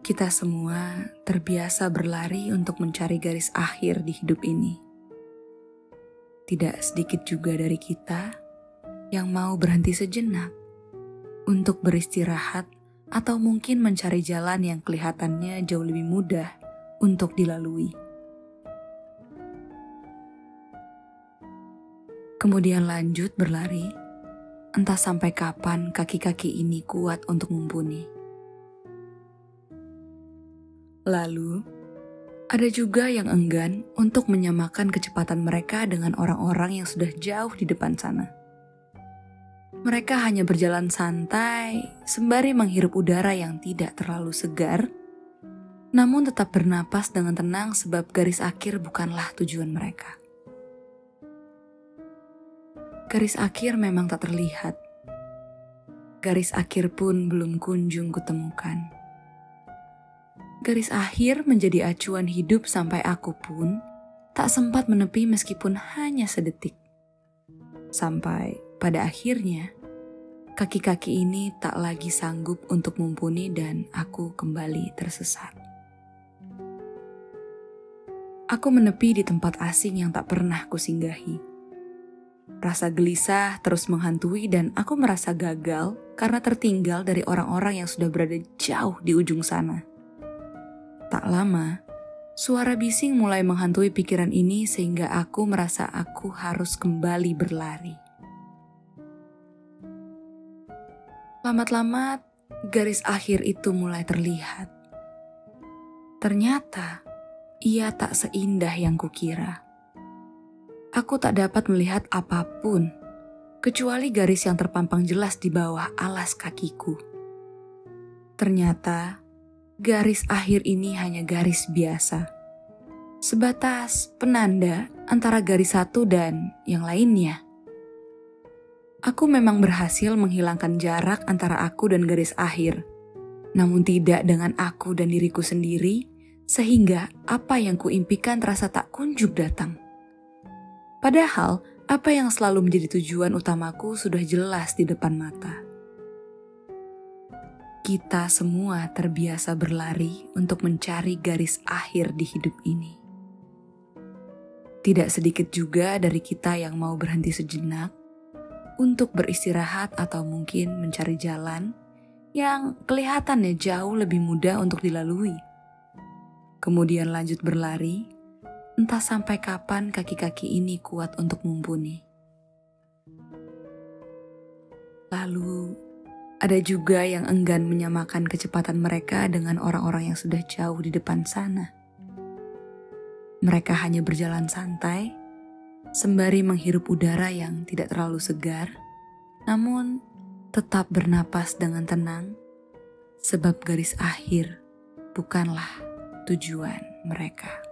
Kita semua terbiasa berlari untuk mencari garis akhir di hidup ini. Tidak sedikit juga dari kita yang mau berhenti sejenak untuk beristirahat atau mungkin mencari jalan yang kelihatannya jauh lebih mudah untuk dilalui. Kemudian lanjut berlari, entah sampai kapan kaki-kaki ini kuat untuk mumpuni. Lalu, ada juga yang enggan untuk menyamakan kecepatan mereka dengan orang-orang yang sudah jauh di depan sana. Mereka hanya berjalan santai, sembari menghirup udara yang tidak terlalu segar, namun tetap bernapas dengan tenang sebab garis akhir bukanlah tujuan mereka. Garis akhir memang tak terlihat. Garis akhir pun belum kunjung kutemukan garis akhir menjadi acuan hidup sampai aku pun tak sempat menepi meskipun hanya sedetik. Sampai pada akhirnya, kaki-kaki ini tak lagi sanggup untuk mumpuni dan aku kembali tersesat. Aku menepi di tempat asing yang tak pernah kusinggahi. Rasa gelisah terus menghantui dan aku merasa gagal karena tertinggal dari orang-orang yang sudah berada jauh di ujung sana. Tak lama, suara bising mulai menghantui pikiran ini sehingga aku merasa aku harus kembali berlari. Lamat-lamat, garis akhir itu mulai terlihat. Ternyata, ia tak seindah yang kukira. Aku tak dapat melihat apa pun, kecuali garis yang terpampang jelas di bawah alas kakiku. Ternyata, garis akhir ini hanya garis biasa. Sebatas penanda antara garis satu dan yang lainnya. Aku memang berhasil menghilangkan jarak antara aku dan garis akhir, namun tidak dengan aku dan diriku sendiri, sehingga apa yang kuimpikan terasa tak kunjung datang. Padahal, apa yang selalu menjadi tujuan utamaku sudah jelas di depan mata kita semua terbiasa berlari untuk mencari garis akhir di hidup ini. Tidak sedikit juga dari kita yang mau berhenti sejenak untuk beristirahat atau mungkin mencari jalan yang kelihatannya jauh lebih mudah untuk dilalui. Kemudian lanjut berlari, entah sampai kapan kaki-kaki ini kuat untuk mumpuni. Lalu ada juga yang enggan menyamakan kecepatan mereka dengan orang-orang yang sudah jauh di depan sana. Mereka hanya berjalan santai, sembari menghirup udara yang tidak terlalu segar, namun tetap bernapas dengan tenang, sebab garis akhir bukanlah tujuan mereka.